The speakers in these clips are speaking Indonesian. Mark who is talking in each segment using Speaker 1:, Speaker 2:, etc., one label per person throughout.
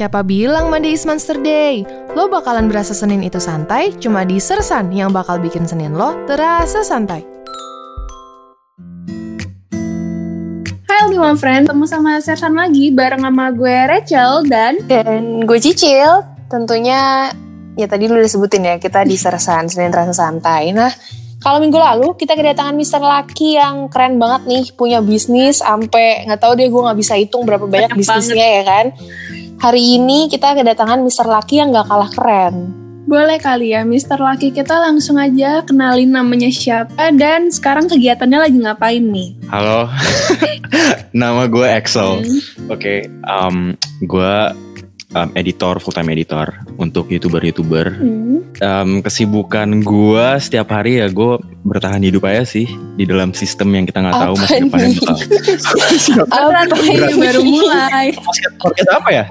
Speaker 1: Siapa bilang Monday is Monster Day? Lo bakalan berasa Senin itu santai, cuma di Sersan yang bakal bikin Senin lo terasa santai.
Speaker 2: Hai Ultima Friend, ketemu sama Sersan lagi bareng sama gue Rachel dan
Speaker 3: Dan gue Cicil, tentunya ya tadi lu udah sebutin ya, kita di Sersan, Senin Terasa Santai. Nah, kalau minggu lalu kita kedatangan Mr. Lucky yang keren banget nih, punya bisnis sampai nggak tahu deh gue nggak bisa hitung berapa banyak,
Speaker 2: Banyak
Speaker 3: bisnisnya ya kan. Hari ini kita kedatangan Mr. Lucky yang gak kalah keren.
Speaker 2: boleh kali ya Mr. Lucky kita langsung aja kenalin namanya siapa dan sekarang kegiatannya lagi ngapain nih?
Speaker 4: Halo, nama gue Axel.
Speaker 2: Hmm.
Speaker 4: Oke, um, gue um, editor, full time editor untuk youtuber-youtuber.
Speaker 2: Hmm.
Speaker 4: Um, kesibukan gue setiap hari ya gue bertahan hidup aja sih di dalam sistem yang kita nggak tahu masa
Speaker 3: Apa
Speaker 4: depannya bakal.
Speaker 2: Apa ini baru mulai?
Speaker 4: Podcast- apa ya?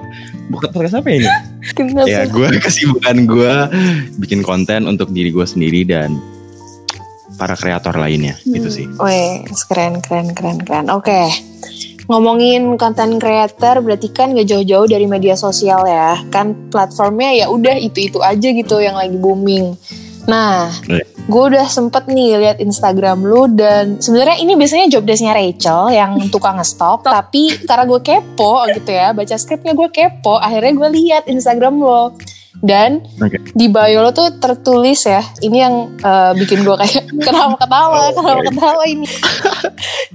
Speaker 4: Bukan podcast apa ya ini?
Speaker 3: Kenapa?
Speaker 4: ya gue kesibukan gue bikin konten untuk diri gue sendiri dan para kreator lainnya gitu
Speaker 2: Hmm.
Speaker 4: sih.
Speaker 3: Weh, keren, keren, keren, keren. Oke, ngomongin konten creator berarti kan gak jauh-jauh dari media sosial ya. Kan platformnya ya udah itu-itu aja gitu yang lagi booming. Nah,
Speaker 4: Iya.
Speaker 3: gue udah sempet nih lihat Instagram lu dan sebenarnya ini biasanya job desknya Rachel yang tukang ngestok. tapi karena gue kepo gitu ya, baca skripnya gue kepo, akhirnya gue lihat Instagram lo. Dan
Speaker 4: Oke.
Speaker 3: di bio lo tuh tertulis ya, ini yang eh, bikin gue kayak kenapa ketawa, kenapa ketawa ini.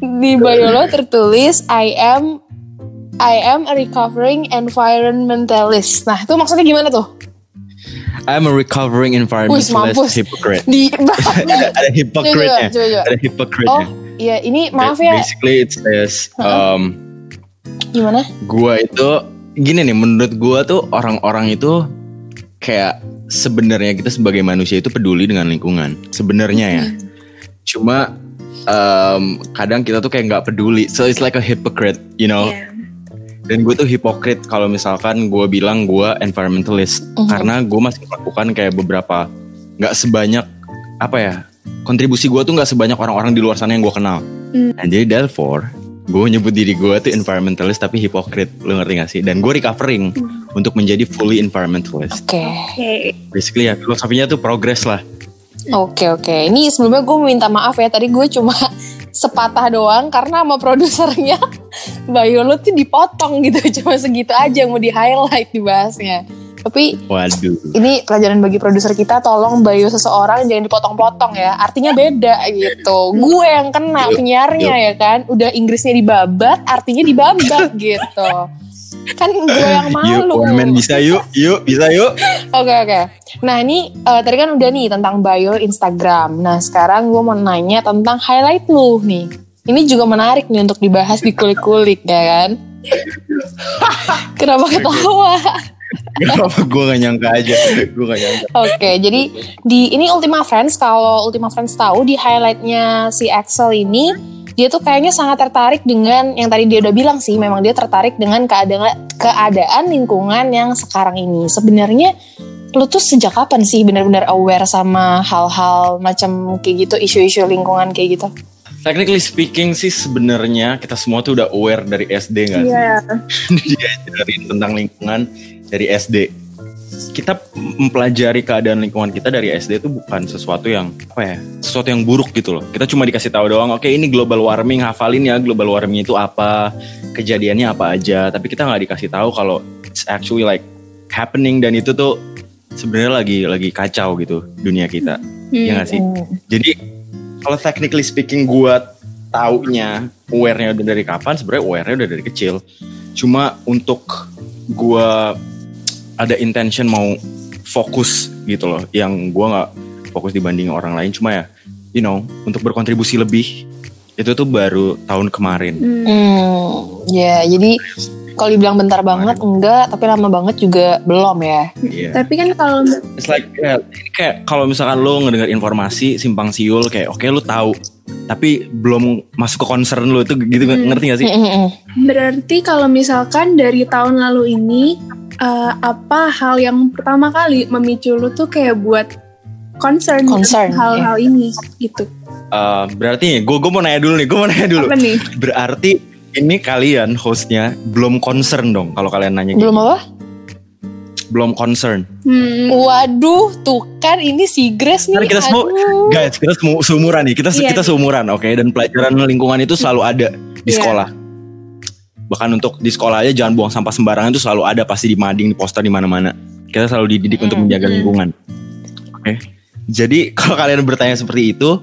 Speaker 3: di bio lo tertulis I am I am a recovering environmentalist. Nah, itu maksudnya gimana tuh?
Speaker 4: I'm a recovering
Speaker 3: Wih,
Speaker 4: environmentalist
Speaker 3: mampus.
Speaker 4: hypocrite.
Speaker 3: Di
Speaker 4: ada hypocrite-nya.
Speaker 3: Coba, coba.
Speaker 4: Ada hypocrite-nya.
Speaker 3: Oh, iya ini maaf ya,
Speaker 4: Basically it says um,
Speaker 3: gimana?
Speaker 4: gua itu gini nih menurut gua tuh orang-orang itu kayak sebenarnya kita sebagai manusia itu peduli dengan lingkungan. Sebenarnya ya. Cuma um, kadang kita tuh kayak nggak peduli. So it's like a hypocrite, you know.
Speaker 2: Iya.
Speaker 4: Dan gue tuh hipokrit kalau misalkan gue bilang gue environmentalist
Speaker 3: Mhm.
Speaker 4: karena gue masih melakukan kayak beberapa nggak sebanyak apa ya kontribusi gue tuh nggak sebanyak orang-orang di luar sana yang gue kenal.
Speaker 2: Hmm.
Speaker 4: Dan jadi therefore gue nyebut diri gue tuh environmentalist tapi hipokrit, lo ngerti gak sih? Dan gue recovering untuk menjadi fully environmentalist.
Speaker 3: Oke,
Speaker 2: Oke.
Speaker 4: Basically ya filosofinya tuh progress lah.
Speaker 3: oke, oke. Ini sebelumnya gue minta maaf ya, tadi gue cuma sepatah doang karena sama produsernya bio lu tuh dipotong gitu, cuma segitu aja mau di highlight dibahasnya. Tapi
Speaker 4: Waduh.
Speaker 3: ini pelajaran bagi produser kita tolong bio seseorang jangan dipotong-potong ya artinya beda gitu gue yang kena
Speaker 4: Yuk,
Speaker 3: penyiarnya
Speaker 4: yuk.
Speaker 3: ya kan udah Inggrisnya dibabat artinya dibabat gitu kan gue yang
Speaker 4: Yuk,
Speaker 3: malu
Speaker 4: women bisa yuk, yuk bisa yuk.
Speaker 3: Oke oke. Nah ini eh, tadi kan udah nih tentang bio Instagram. Nah sekarang gue mau nanya tentang highlight lu nih. Ini juga menarik nih untuk dibahas di kulik-kulik ya kan? Kenapa ketawa?
Speaker 4: Kenapa gue gak nyangka aja? Gue gak nyangka.
Speaker 3: Oke, jadi di ini Ultima Friends kalau Ultima Friends tahu di highlightnya si Axel ini dia tuh kayaknya sangat tertarik dengan yang tadi dia udah bilang sih, memang dia tertarik dengan keadaan keadaan lingkungan yang sekarang ini. Sebenarnya lu tuh sejak kapan sih benar-benar aware sama hal-hal macam kayak gitu, isu-isu lingkungan kayak gitu?
Speaker 4: Technically speaking sih sebenarnya kita semua tuh udah aware dari SD gak sih?
Speaker 2: Iya.
Speaker 4: diajarin tentang lingkungan dari SD. Kita mempelajari keadaan lingkungan kita dari SD itu bukan sesuatu yang apa ya, sesuatu yang buruk gitu loh. Kita cuma dikasih tahu doang, oke ini global warming, hafalin ya global warming itu apa, kejadiannya apa aja. Tapi kita nggak dikasih tahu kalau it's actually like happening dan itu tuh sebenarnya lagi lagi kacau gitu dunia kita. Iya nggak sih? Jadi kalau technically speaking gua taunya aware-nya udah dari kapan sebenarnya aware-nya udah dari kecil. Cuma untuk gua ada intention mau fokus gitu loh yang gua nggak fokus dibanding orang lain cuma ya you know untuk berkontribusi lebih itu tuh baru tahun kemarin.
Speaker 2: Hmm.
Speaker 3: Hmm, ya jadi kalau dibilang bentar banget enggak, tapi lama banget juga belum ya.
Speaker 4: Iya.
Speaker 2: Tapi kan kalau
Speaker 4: It's like kayak, ini kayak kalau misalkan lo ngedengar informasi simpang siul kayak oke lo tahu tapi belum masuk ke concern lo itu gitu
Speaker 2: Hmm.
Speaker 4: ngerti gak sih?
Speaker 3: Mm-mm.
Speaker 2: berarti kalau misalkan dari tahun lalu ini eh, apa hal yang pertama kali memicu lu tuh kayak buat concern,
Speaker 3: Concern,
Speaker 2: hal-hal ini gitu.
Speaker 4: Eh, berarti gue gue mau nanya dulu nih, gue mau nanya dulu.
Speaker 2: Apa nih?
Speaker 4: Berarti ini kalian hostnya belum concern dong kalau kalian nanya gitu.
Speaker 3: Belum apa?
Speaker 4: belum concern.
Speaker 2: Hmm.
Speaker 3: Waduh, tuh kan ini si Grace nih.
Speaker 4: Karena kita semua
Speaker 3: aduh.
Speaker 4: guys, kita semua seumuran nih. Kita
Speaker 2: Iya,
Speaker 4: kita
Speaker 2: nih.
Speaker 4: seumuran, oke? Dan pelajaran lingkungan itu selalu ada di
Speaker 2: Iya.
Speaker 4: sekolah. Bahkan untuk di sekolah aja jangan buang sampah sembarangan itu selalu ada pasti di mading, di poster di mana-mana. Kita selalu dididik untuk
Speaker 3: Hmm,
Speaker 4: menjaga
Speaker 2: hmm.
Speaker 4: lingkungan. Oke. Jadi kalau kalian bertanya seperti itu,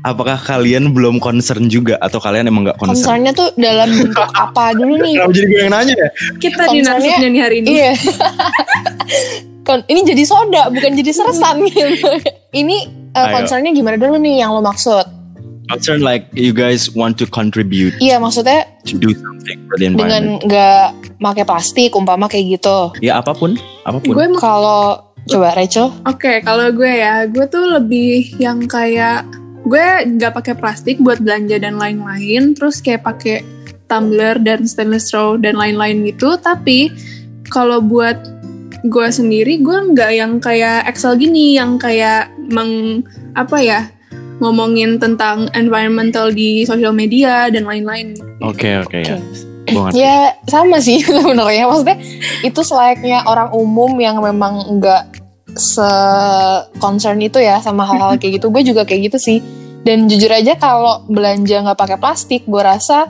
Speaker 4: apakah kalian belum concern juga atau kalian emang nggak concern?
Speaker 3: Concernnya tuh dalam bentuk apa dulu nih?
Speaker 4: Kenapa jadi gue yang nanya ya?
Speaker 2: Kita di
Speaker 3: Concernnya-
Speaker 2: narsumnya nih hari ini.
Speaker 3: Iya. Kon- ini jadi soda, bukan jadi seresan gitu. Ini
Speaker 4: Ayo.
Speaker 3: concernnya gimana dulu nih yang lo maksud?
Speaker 4: Concern like you guys want to contribute
Speaker 3: Iya, maksudnya
Speaker 4: to do something for the
Speaker 3: dengan
Speaker 4: environment.
Speaker 3: nggak pakai plastik, umpama kayak gitu.
Speaker 4: Ya apa pun,
Speaker 2: apa pun.
Speaker 3: Gue Kalau coba Rachel,
Speaker 2: Oke, kalau gue ya, gue tuh lebih yang kayak gue nggak pakai plastik buat belanja dan lain-lain, terus kayak pakai tumbler dan stainless straw dan lain-lain gitu. Tapi kalau buat gue sendiri, gue nggak yang kayak Excel gini, yang kayak meng apa ya ngomongin tentang environmental di sosial media dan lain-lain.
Speaker 4: Oke oke ya.
Speaker 3: Oke.
Speaker 4: Gue ngerti.
Speaker 3: ya sama sih sebenarnya. Maksudnya itu selayaknya orang umum yang memang nggak se concern itu ya sama hal-hal kayak gitu. Gue juga kayak gitu sih. Dan jujur aja kalau belanja nggak pakai plastik, gue rasa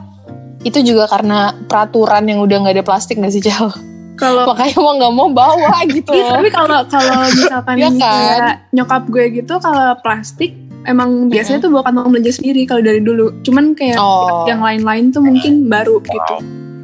Speaker 3: itu juga karena peraturan yang udah nggak ada plastik nggak sih Jal?
Speaker 2: Kalau
Speaker 3: Makanya mau nggak mau bawa gitu.
Speaker 2: Iya, tapi kalau kalau misalkan
Speaker 3: Iya kan?
Speaker 2: kayak nyokap gue gitu kalau plastik emang biasanya tuh bawa kantong belanja sendiri kalau dari dulu. Cuman kayak
Speaker 3: Oh.
Speaker 2: yang lain-lain tuh mungkin baru gitu.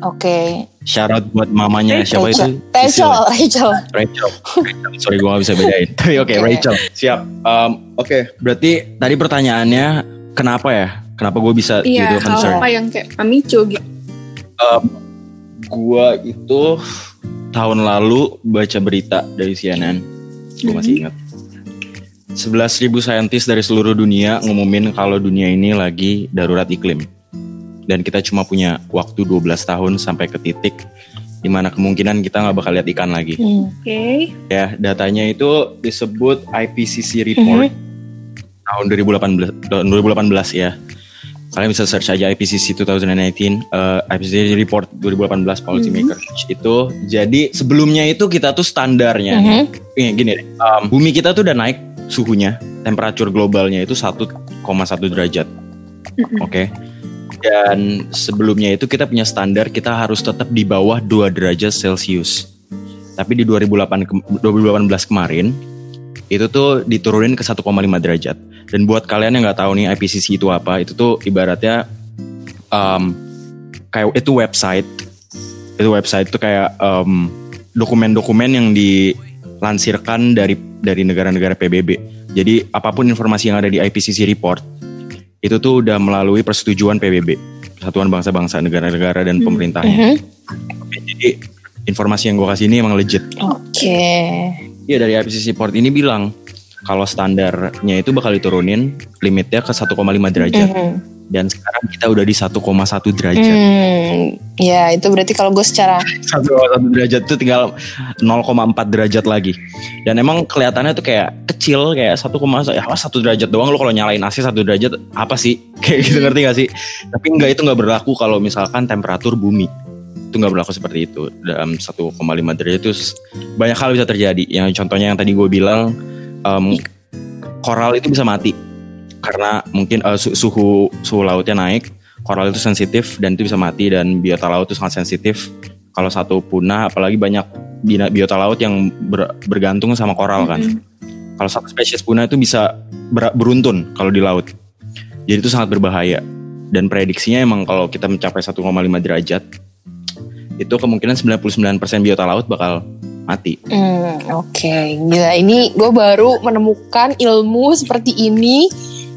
Speaker 3: Oke.
Speaker 4: Shout out buat mamanya siapa itu?
Speaker 3: Rachel,
Speaker 4: Sisil.
Speaker 3: Rachel.
Speaker 4: Rachel. Rachel. Sorry gue gak bisa bedain. Tapi oke
Speaker 3: Oke.
Speaker 4: Rachel. Siap. Um, oke. Berarti tadi pertanyaannya kenapa ya? Kenapa gue bisa
Speaker 2: Iya,
Speaker 4: gitu concern?
Speaker 2: apa yang kayak memicu gitu.
Speaker 4: Um, gue itu tahun lalu baca berita dari CNN. Gue masih ingat. 11.000 saintis dari seluruh dunia ngumumin kalau dunia ini lagi darurat iklim. Dan kita cuma punya waktu 12 tahun sampai ke titik di mana kemungkinan kita nggak bakal lihat ikan lagi.
Speaker 3: Hmm.
Speaker 2: Oke.
Speaker 4: Ya, datanya itu disebut IPCC report tahun 2018 tahun 2018 ya. Kalian bisa search aja IPCC 2019 eh, IPCC report 2018 policy maker itu. Jadi sebelumnya itu kita tuh standarnya
Speaker 3: Mhm.
Speaker 4: Ini gini deh, um, bumi kita tuh udah naik suhunya, temperatur globalnya itu 1,1 derajat. Oke. Dan sebelumnya itu kita punya standar kita harus tetap di bawah 2 derajat Celcius. Tapi di 2008 ke- 2018 kemarin itu tuh diturunin ke 1,5 derajat. Dan buat kalian yang nggak tahu nih IPCC itu apa, itu tuh ibaratnya um, kayak itu website. Itu website tuh kayak um, dokumen-dokumen yang dilansirkan dari dari negara-negara PBB. Jadi apa pun informasi yang ada di IPCC report itu tuh udah melalui persetujuan PBB, Persatuan Bangsa-Bangsa, negara-negara dan
Speaker 2: Hmm.
Speaker 4: pemerintahnya.
Speaker 3: Mhm.
Speaker 4: Jadi informasi yang gue kasih ini emang legit.
Speaker 3: Oke.
Speaker 4: Iya dari IPCC report ini bilang kalau standarnya itu bakal diturunin limitnya ke 1,5 derajat
Speaker 3: Mhm.
Speaker 4: Dan sekarang kita udah di 1,1 derajat.
Speaker 3: Hmm, ya itu berarti kalau gue secara
Speaker 4: 1,1 derajat itu tinggal 0,4 derajat lagi. Dan emang kelihatannya tuh kayak kecil kayak 1, ya apa, 1 derajat doang lo kalau nyalain AC 1 derajat apa sih? Kayak gitu ngerti gak sih? Tapi enggak itu nggak berlaku kalau misalkan temperatur bumi. Itu nggak berlaku seperti itu. Dalam 1,5 derajat itu banyak hal bisa terjadi. Yang contohnya yang tadi gue bilang em, koral itu bisa mati karena mungkin su- suhu suhu lautnya naik koral itu sensitif dan itu bisa mati dan biota laut itu sangat sensitif. Kalau satu punah apalagi banyak biota laut yang ber- bergantung sama koral kan.
Speaker 2: Mhm.
Speaker 4: kalau satu spesies punah itu bisa ber- beruntun kalau di laut. Jadi itu sangat berbahaya. Dan prediksinya emang kalau kita mencapai 1,5 derajat itu kemungkinan 99% biota laut bakal mati.
Speaker 3: Hmm, oke. Gila, ini gue baru menemukan ilmu seperti ini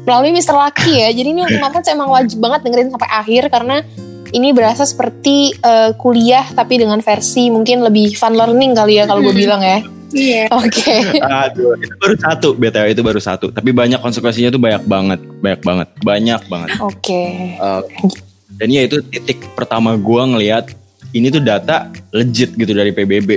Speaker 3: melalui Mr. Lucky ya. Jadi ini Ultima Friends emang wajib banget dengerin sampai akhir karena ini berasa seperti eh, kuliah tapi dengan versi mungkin lebih fun learning kali ya kalau gue
Speaker 2: Hmm.
Speaker 3: bilang ya.
Speaker 2: Iya.
Speaker 3: Oke.
Speaker 4: Aduh, itu baru satu BTW itu baru satu. Tapi banyak konsekuensinya tuh banyak banget, banyak banget, banyak banget.
Speaker 3: Oke.
Speaker 4: Uh, dan ya itu titik pertama gua ngelihat ini tuh data legit gitu dari PBB.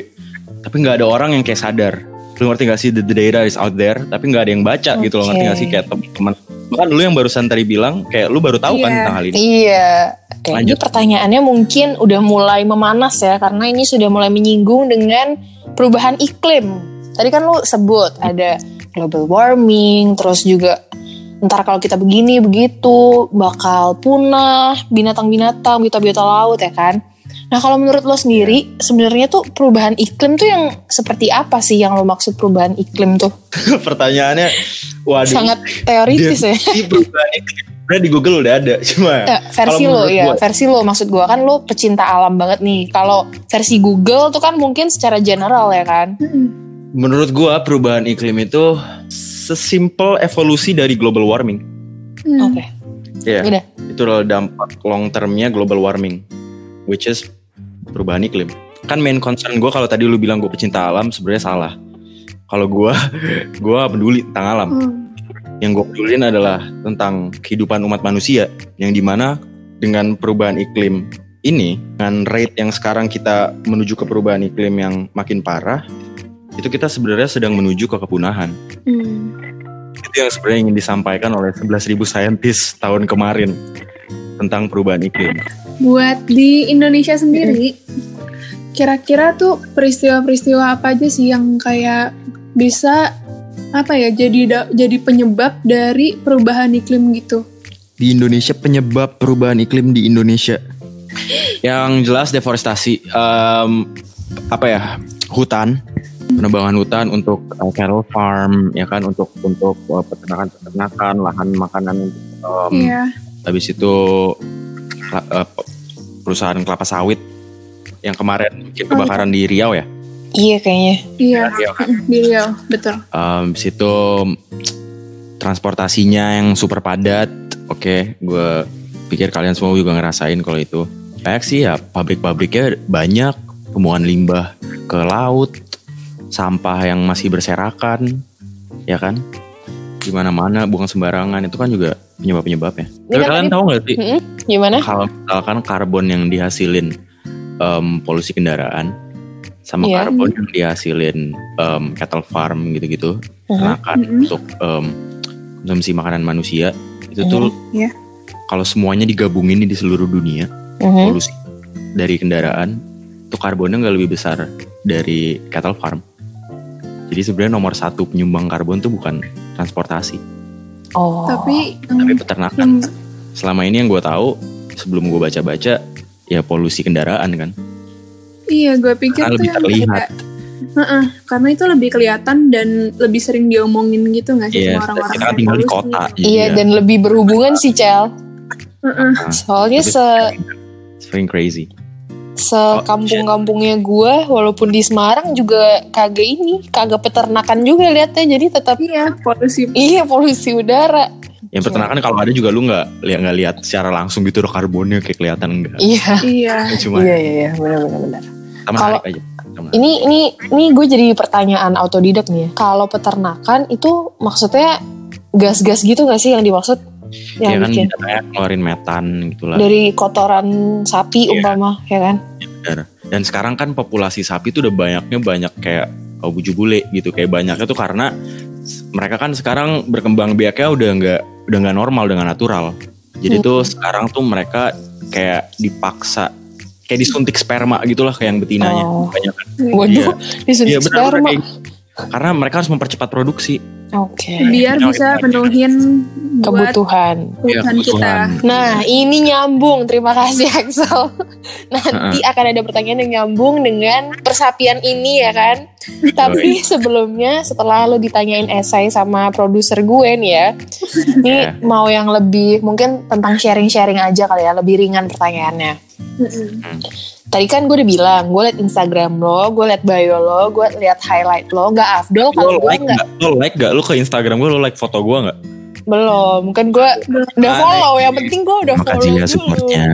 Speaker 4: Tapi nggak ada orang yang kayak sadar. Lu ngerti gak sih the, the data is out there, tapi nggak ada yang baca gitu loh. Ngerti gak sih kayak teman-teman. Bahkan lu yang barusan tadi bilang kayak lu baru tahu kan
Speaker 2: Iya.
Speaker 4: tentang hal ini.
Speaker 3: Iya. Oke, ini
Speaker 4: Lanjut.
Speaker 3: pertanyaannya mungkin udah mulai memanas ya karena ini sudah mulai menyinggung dengan perubahan iklim. Tadi kan lu sebut ada global warming, terus juga ntar kalau kita begini begitu bakal punah binatang-binatang, biota-biota laut ya kan. Nah kalau menurut lo sendiri sebenarnya tuh perubahan iklim tuh yang seperti apa sih yang lo maksud perubahan iklim tuh?
Speaker 4: Pertanyaannya, waduh.
Speaker 3: Sangat teoritis ya.
Speaker 4: Perubahan iklim. Sebenarnya di Google udah ada, cuma
Speaker 3: Eh, versi lo ya,
Speaker 4: gua-
Speaker 3: versi lo maksud gua kan lo pecinta alam banget nih. Kalau versi Google tuh kan mungkin secara general ya kan.
Speaker 4: menurut gua perubahan iklim itu sesimpel evolusi dari global warming.
Speaker 2: Hmm.
Speaker 3: Oke.
Speaker 4: Iya.
Speaker 3: Udah.
Speaker 4: Itu adalah dampak long termnya global warming, which is perubahan iklim. Kan main concern gue kalau tadi lu bilang gue pecinta alam sebenarnya salah. Kalau gue, gue peduli tentang alam.
Speaker 2: Hmm.
Speaker 4: Yang gue pedulin adalah tentang kehidupan umat manusia, yang di mana dengan perubahan iklim ini, dengan rate yang sekarang kita menuju ke perubahan iklim yang makin parah, itu kita sebenarnya sedang menuju ke kepunahan.
Speaker 2: Hmm.
Speaker 4: Itu yang sebenarnya ingin disampaikan oleh 11.000 saintis tahun kemarin tentang perubahan iklim.
Speaker 2: Buat di Indonesia sendiri, kira-kira tuh peristiwa-peristiwa apa aja sih yang kayak bisa apa ya jadi da- jadi penyebab dari perubahan iklim gitu?
Speaker 4: Di Indonesia penyebab perubahan iklim di Indonesia. Yang jelas deforestasi, Em, apa ya hutan, penebangan hutan untuk uh, cattle farm, ya kan untuk untuk uh, peternakan-peternakan, lahan makanan em,
Speaker 2: Iya.
Speaker 4: habis itu uh, perusahaan kelapa sawit yang kemarin bikin kebakaran di Riau ya.
Speaker 3: Iya kayaknya.
Speaker 2: Iya,
Speaker 4: Riau kan.
Speaker 2: di Riau, betul.
Speaker 4: Um, Habis itu transportasinya yang super padat. Oke, gue pikir kalian semua juga ngerasain kalau itu. Banyak sih ya pabrik-pabriknya banyak, pembuangan limbah ke laut, sampah yang masih berserakan, ya kan? Di mana-mana buang sembarangan itu kan juga penyebab-penyebabnya. Tapi
Speaker 3: kan
Speaker 4: kalian tahu nggak sih
Speaker 3: Mm-mm. Gimana?
Speaker 4: kalau misalkan karbon yang dihasilin em, polusi kendaraan sama
Speaker 3: Iya.
Speaker 4: karbon yang dihasilin em, cattle farm gitu-gitu
Speaker 3: Mhm.
Speaker 4: untuk em, konsumsi makanan manusia itu tuh
Speaker 2: Iya.
Speaker 4: kalau semuanya digabungin di seluruh dunia
Speaker 3: Mhm.
Speaker 4: polusi dari kendaraan itu karbonnya nggak lebih besar dari cattle farm jadi sebenarnya nomor satu penyumbang karbon tuh bukan transportasi
Speaker 3: Oh.
Speaker 2: Tapi
Speaker 4: tapi peternakan
Speaker 2: yang
Speaker 4: selama ini yang gue tahu sebelum gue baca-baca ya polusi kendaraan kan
Speaker 2: iya gue pikir
Speaker 4: Karena
Speaker 2: tuh
Speaker 4: lebih
Speaker 2: yang
Speaker 4: terlihat.
Speaker 2: kayak- Heeh, karena itu lebih kelihatan dan lebih sering diomongin gitu nggak sih
Speaker 4: Iya,
Speaker 2: sama orang-orang
Speaker 4: kita tinggal di kota.
Speaker 3: Iya dan lebih berhubungan sih Cel.
Speaker 2: Heeh.
Speaker 3: Soalnya
Speaker 4: Tapi
Speaker 3: se
Speaker 4: sering crazy.
Speaker 3: Sekampung-kampungnya gue walaupun di Semarang juga kagak ini kagak peternakan juga liatnya jadi tetap
Speaker 2: Iya, polusi.
Speaker 3: iya polusi udara
Speaker 4: Yang peternakan kalau ada juga lu nggak lihat nggak lihat secara langsung gitu loh karbonnya kayak kelihatan enggak.
Speaker 3: iya
Speaker 2: Iya.
Speaker 4: Cuma
Speaker 3: iya iya benar benar benar Kalau-
Speaker 4: aja.
Speaker 3: Ini ini ini gue jadi pertanyaan autodidak nih ya kalau peternakan itu maksudnya gas-gas gitu gak sih yang dimaksud
Speaker 4: ya
Speaker 3: yang
Speaker 4: kan
Speaker 3: bikin
Speaker 4: ngeluarin metan gitu lah.
Speaker 3: dari kotoran sapi
Speaker 4: Iya.
Speaker 3: umpama ya kan
Speaker 4: Benar. Dan sekarang kan populasi sapi tuh udah banyaknya banyak kayak oh, buju bule gitu kayak banyaknya tuh karena mereka kan sekarang berkembang biaknya udah nggak udah nggak normal dengan natural. Jadi
Speaker 3: Hmm.
Speaker 4: tuh sekarang tuh mereka kayak dipaksa kayak disuntik sperma gitulah kayak yang betinanya.
Speaker 3: Oh.
Speaker 4: Banyak
Speaker 3: waduh disuntik
Speaker 4: Iya benar
Speaker 3: sperma
Speaker 4: kayak- Karena mereka harus mempercepat produksi.
Speaker 3: Oke
Speaker 2: Biar bisa menuhin buat
Speaker 3: kebutuhan
Speaker 4: Iya,
Speaker 2: kebutuhan kita.
Speaker 3: Nah, ini nyambung. Terima kasih Axel. Nanti akan ada pertanyaan yang nyambung dengan persapian ini ya kan. Tapi sebelumnya setelah lo ditanyain esai sama produser gue nih ya. Ini
Speaker 4: Iya.
Speaker 3: mau yang lebih mungkin tentang sharing-sharing aja kali ya, lebih ringan pertanyaannya. Tadi kan gue udah bilang, gue liat Instagram lo, gue liat bio lo, gue liat highlight lo, gak afdol kalau gue
Speaker 4: like gak? Lo like gak? Lo ke Instagram gue lo like foto gue gak?
Speaker 3: belum. Kan gue udah
Speaker 4: Ah,
Speaker 3: follow, yang penting gue udah follow
Speaker 4: Makasih ya
Speaker 3: dulu.
Speaker 4: supportnya.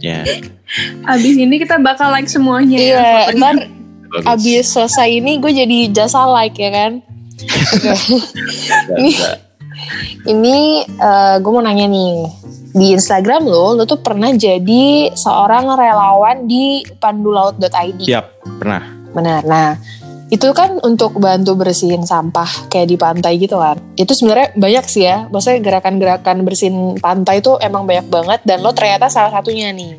Speaker 4: Ya,
Speaker 2: Abis ini kita bakal like semuanya ya.
Speaker 3: Iya,
Speaker 2: fotonya.
Speaker 3: ntar
Speaker 4: bagus.
Speaker 3: abis selesai ini gue jadi jasa like ya kan. Oke.
Speaker 4: Nggak,
Speaker 3: Nih.
Speaker 4: nggak.
Speaker 3: Ini gue mau nanya nih di Instagram lo, lo tuh pernah jadi seorang relawan di pandulaut.id.
Speaker 4: Siap, pernah.
Speaker 3: Benar. Nah, itu kan untuk bantu bersihin sampah kayak di pantai gitu kan. Itu sebenarnya banyak sih ya. Maksudnya gerakan-gerakan bersihin pantai itu emang banyak banget dan lo ternyata salah satunya nih.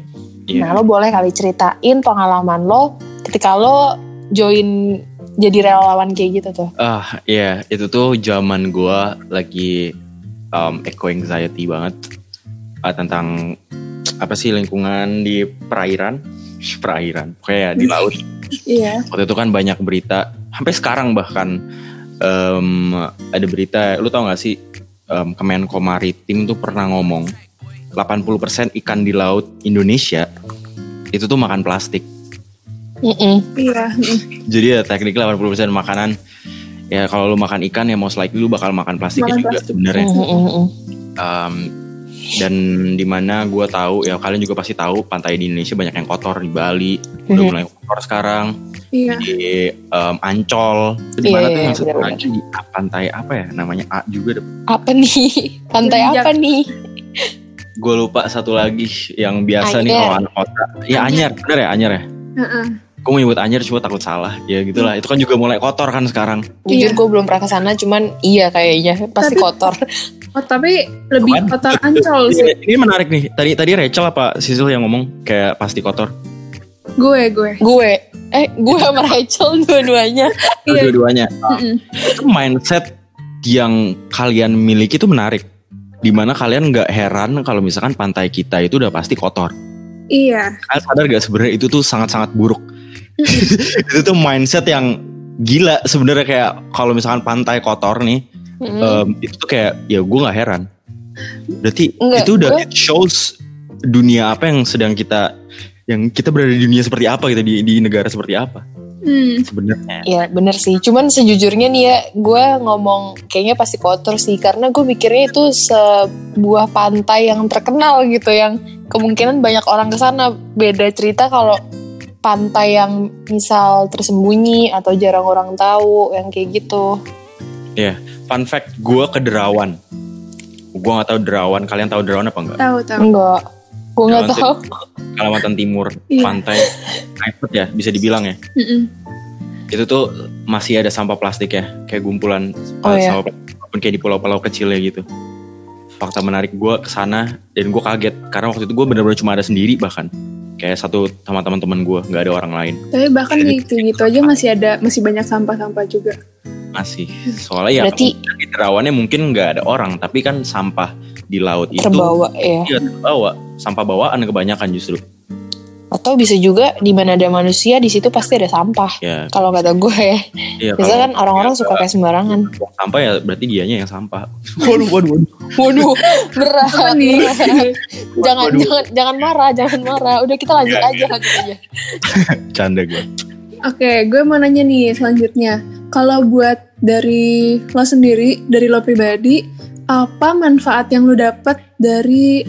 Speaker 4: Iya.
Speaker 3: Nah, lo boleh kali ceritain pengalaman lo ketika lo join jadi relawan kayak gitu tuh?
Speaker 4: Ah, iya, itu tuh zaman gua lagi um, eco anxiety banget ah, tentang apa sih lingkungan di perairan, perairan, kayak di laut.
Speaker 2: Iya.
Speaker 4: Waktu itu kan banyak berita, sampai sekarang bahkan em, ada berita, lu tau gak sih em, Kemenko Maritim tuh pernah ngomong 80% ikan di laut Indonesia itu tuh makan plastik.
Speaker 2: Iya. mm.
Speaker 4: Jadi ya teknik 80% makanan ya kalau lu makan ikan ya most likely lu bakal makan plastik
Speaker 2: Makan
Speaker 4: juga
Speaker 2: plastik.
Speaker 4: sebenarnya.
Speaker 3: Mm-mm.
Speaker 4: Um, dan di mana gue tahu ya kalian juga pasti tahu pantai di Indonesia banyak yang kotor di Bali udah
Speaker 3: Mhm.
Speaker 4: mulai kotor sekarang
Speaker 2: Iya.
Speaker 4: di um, Ancol di mana
Speaker 3: iya,
Speaker 4: tuh yang
Speaker 3: iya,
Speaker 4: satu
Speaker 3: benar-benar.
Speaker 4: lagi di pantai apa ya namanya A juga
Speaker 3: Apa nih? Pantai
Speaker 2: Yang
Speaker 3: apa nih?
Speaker 4: gue lupa satu lagi yang biasa nih
Speaker 3: Anyar.
Speaker 4: kalau anak kota ya Anyar bener ya Anyar ya
Speaker 2: Heeh.
Speaker 4: Gue mau nyebut Anyar cuma takut salah ya gitulah itu kan juga mulai kotor kan sekarang
Speaker 3: Jujur
Speaker 2: Iya.
Speaker 3: gue belum pernah ke sana, cuman iya kayaknya pasti
Speaker 2: Tapi-
Speaker 3: kotor.
Speaker 2: Oh tapi lebih
Speaker 4: Kan?
Speaker 2: kotor ancol
Speaker 4: ini,
Speaker 2: sih.
Speaker 4: ini menarik nih tadi tadi Rachel apa Sisil yang ngomong kayak pasti kotor
Speaker 2: Gue gue.
Speaker 3: gue, eh gue sama Rachel dua-duanya.
Speaker 2: Iya.
Speaker 4: dua-duanya
Speaker 2: Mm-mm.
Speaker 4: itu mindset yang kalian miliki itu menarik di mana kalian nggak heran kalau misalkan pantai kita itu udah pasti kotor
Speaker 2: Iya.
Speaker 4: kalian sadar gak sebenarnya itu tuh sangat-sangat buruk itu tuh mindset yang gila sebenarnya kayak kalau misalkan pantai kotor nih
Speaker 3: Mm.
Speaker 4: em, itu tuh kayak ya gue nggak heran. Berarti
Speaker 3: Enggak,
Speaker 4: itu udah
Speaker 3: gue-
Speaker 4: it shows dunia apa yang sedang kita yang kita berada di dunia seperti apa gitu di, di negara seperti apa.
Speaker 2: Hmm.
Speaker 4: sebenarnya.
Speaker 3: Ya bener sih, cuman sejujurnya nih ya gue ngomong kayaknya pasti kotor sih Karena gue mikirnya itu sebuah pantai yang terkenal gitu Yang kemungkinan banyak orang ke sana. Beda cerita kalau pantai yang misal tersembunyi atau jarang orang tahu yang kayak gitu
Speaker 4: fun fact gue ke Derawan gue nggak tahu Derawan kalian tahu Derawan apa enggak
Speaker 2: Tahu tahu.
Speaker 3: Enggak, gue nggak tahu
Speaker 4: Kalimantan Timur
Speaker 2: Iya.
Speaker 4: pantai private ya bisa dibilang ya
Speaker 2: Mm-mm.
Speaker 4: itu tuh masih ada sampah plastik ya kayak gumpulan
Speaker 3: Oh,
Speaker 4: uh,
Speaker 3: iya.
Speaker 4: sampah plastik kayak di pulau-pulau kecil ya gitu fakta menarik gue ke sana dan gue kaget karena waktu itu gue bener-bener cuma ada sendiri bahkan kayak satu sama teman-teman gue nggak ada orang lain.
Speaker 2: Tapi bahkan di itu gitu aja masih ada masih banyak sampah-sampah juga.
Speaker 4: masih. Soalnya ya
Speaker 3: Berarti-
Speaker 4: di terawannya mungkin nggak ada orang tapi kan sampah di laut itu
Speaker 3: terbawa ya.
Speaker 4: Iya terbawa. Sampah bawaan kebanyakan justru
Speaker 3: Atau bisa juga di mana ada manusia di situ pasti ada sampah
Speaker 4: ya
Speaker 3: Kalau kata gue ya
Speaker 4: iya
Speaker 3: Biasanya kan orang-orang suka kayak sembarangan
Speaker 4: sampah ya berarti dianya yang sampah waduh waduh waduh
Speaker 3: Waduh, berat.
Speaker 2: Nih?
Speaker 3: jangan
Speaker 4: Waduh.
Speaker 3: jangan jangan marah, jangan marah. Udah kita lanjut
Speaker 4: Iya,
Speaker 3: aja, lanjut aja.
Speaker 4: canda gue
Speaker 2: Oke, gue mau nanya nih selanjutnya. Kalau buat dari lo sendiri, dari lo pribadi, apa manfaat yang lo dapet dari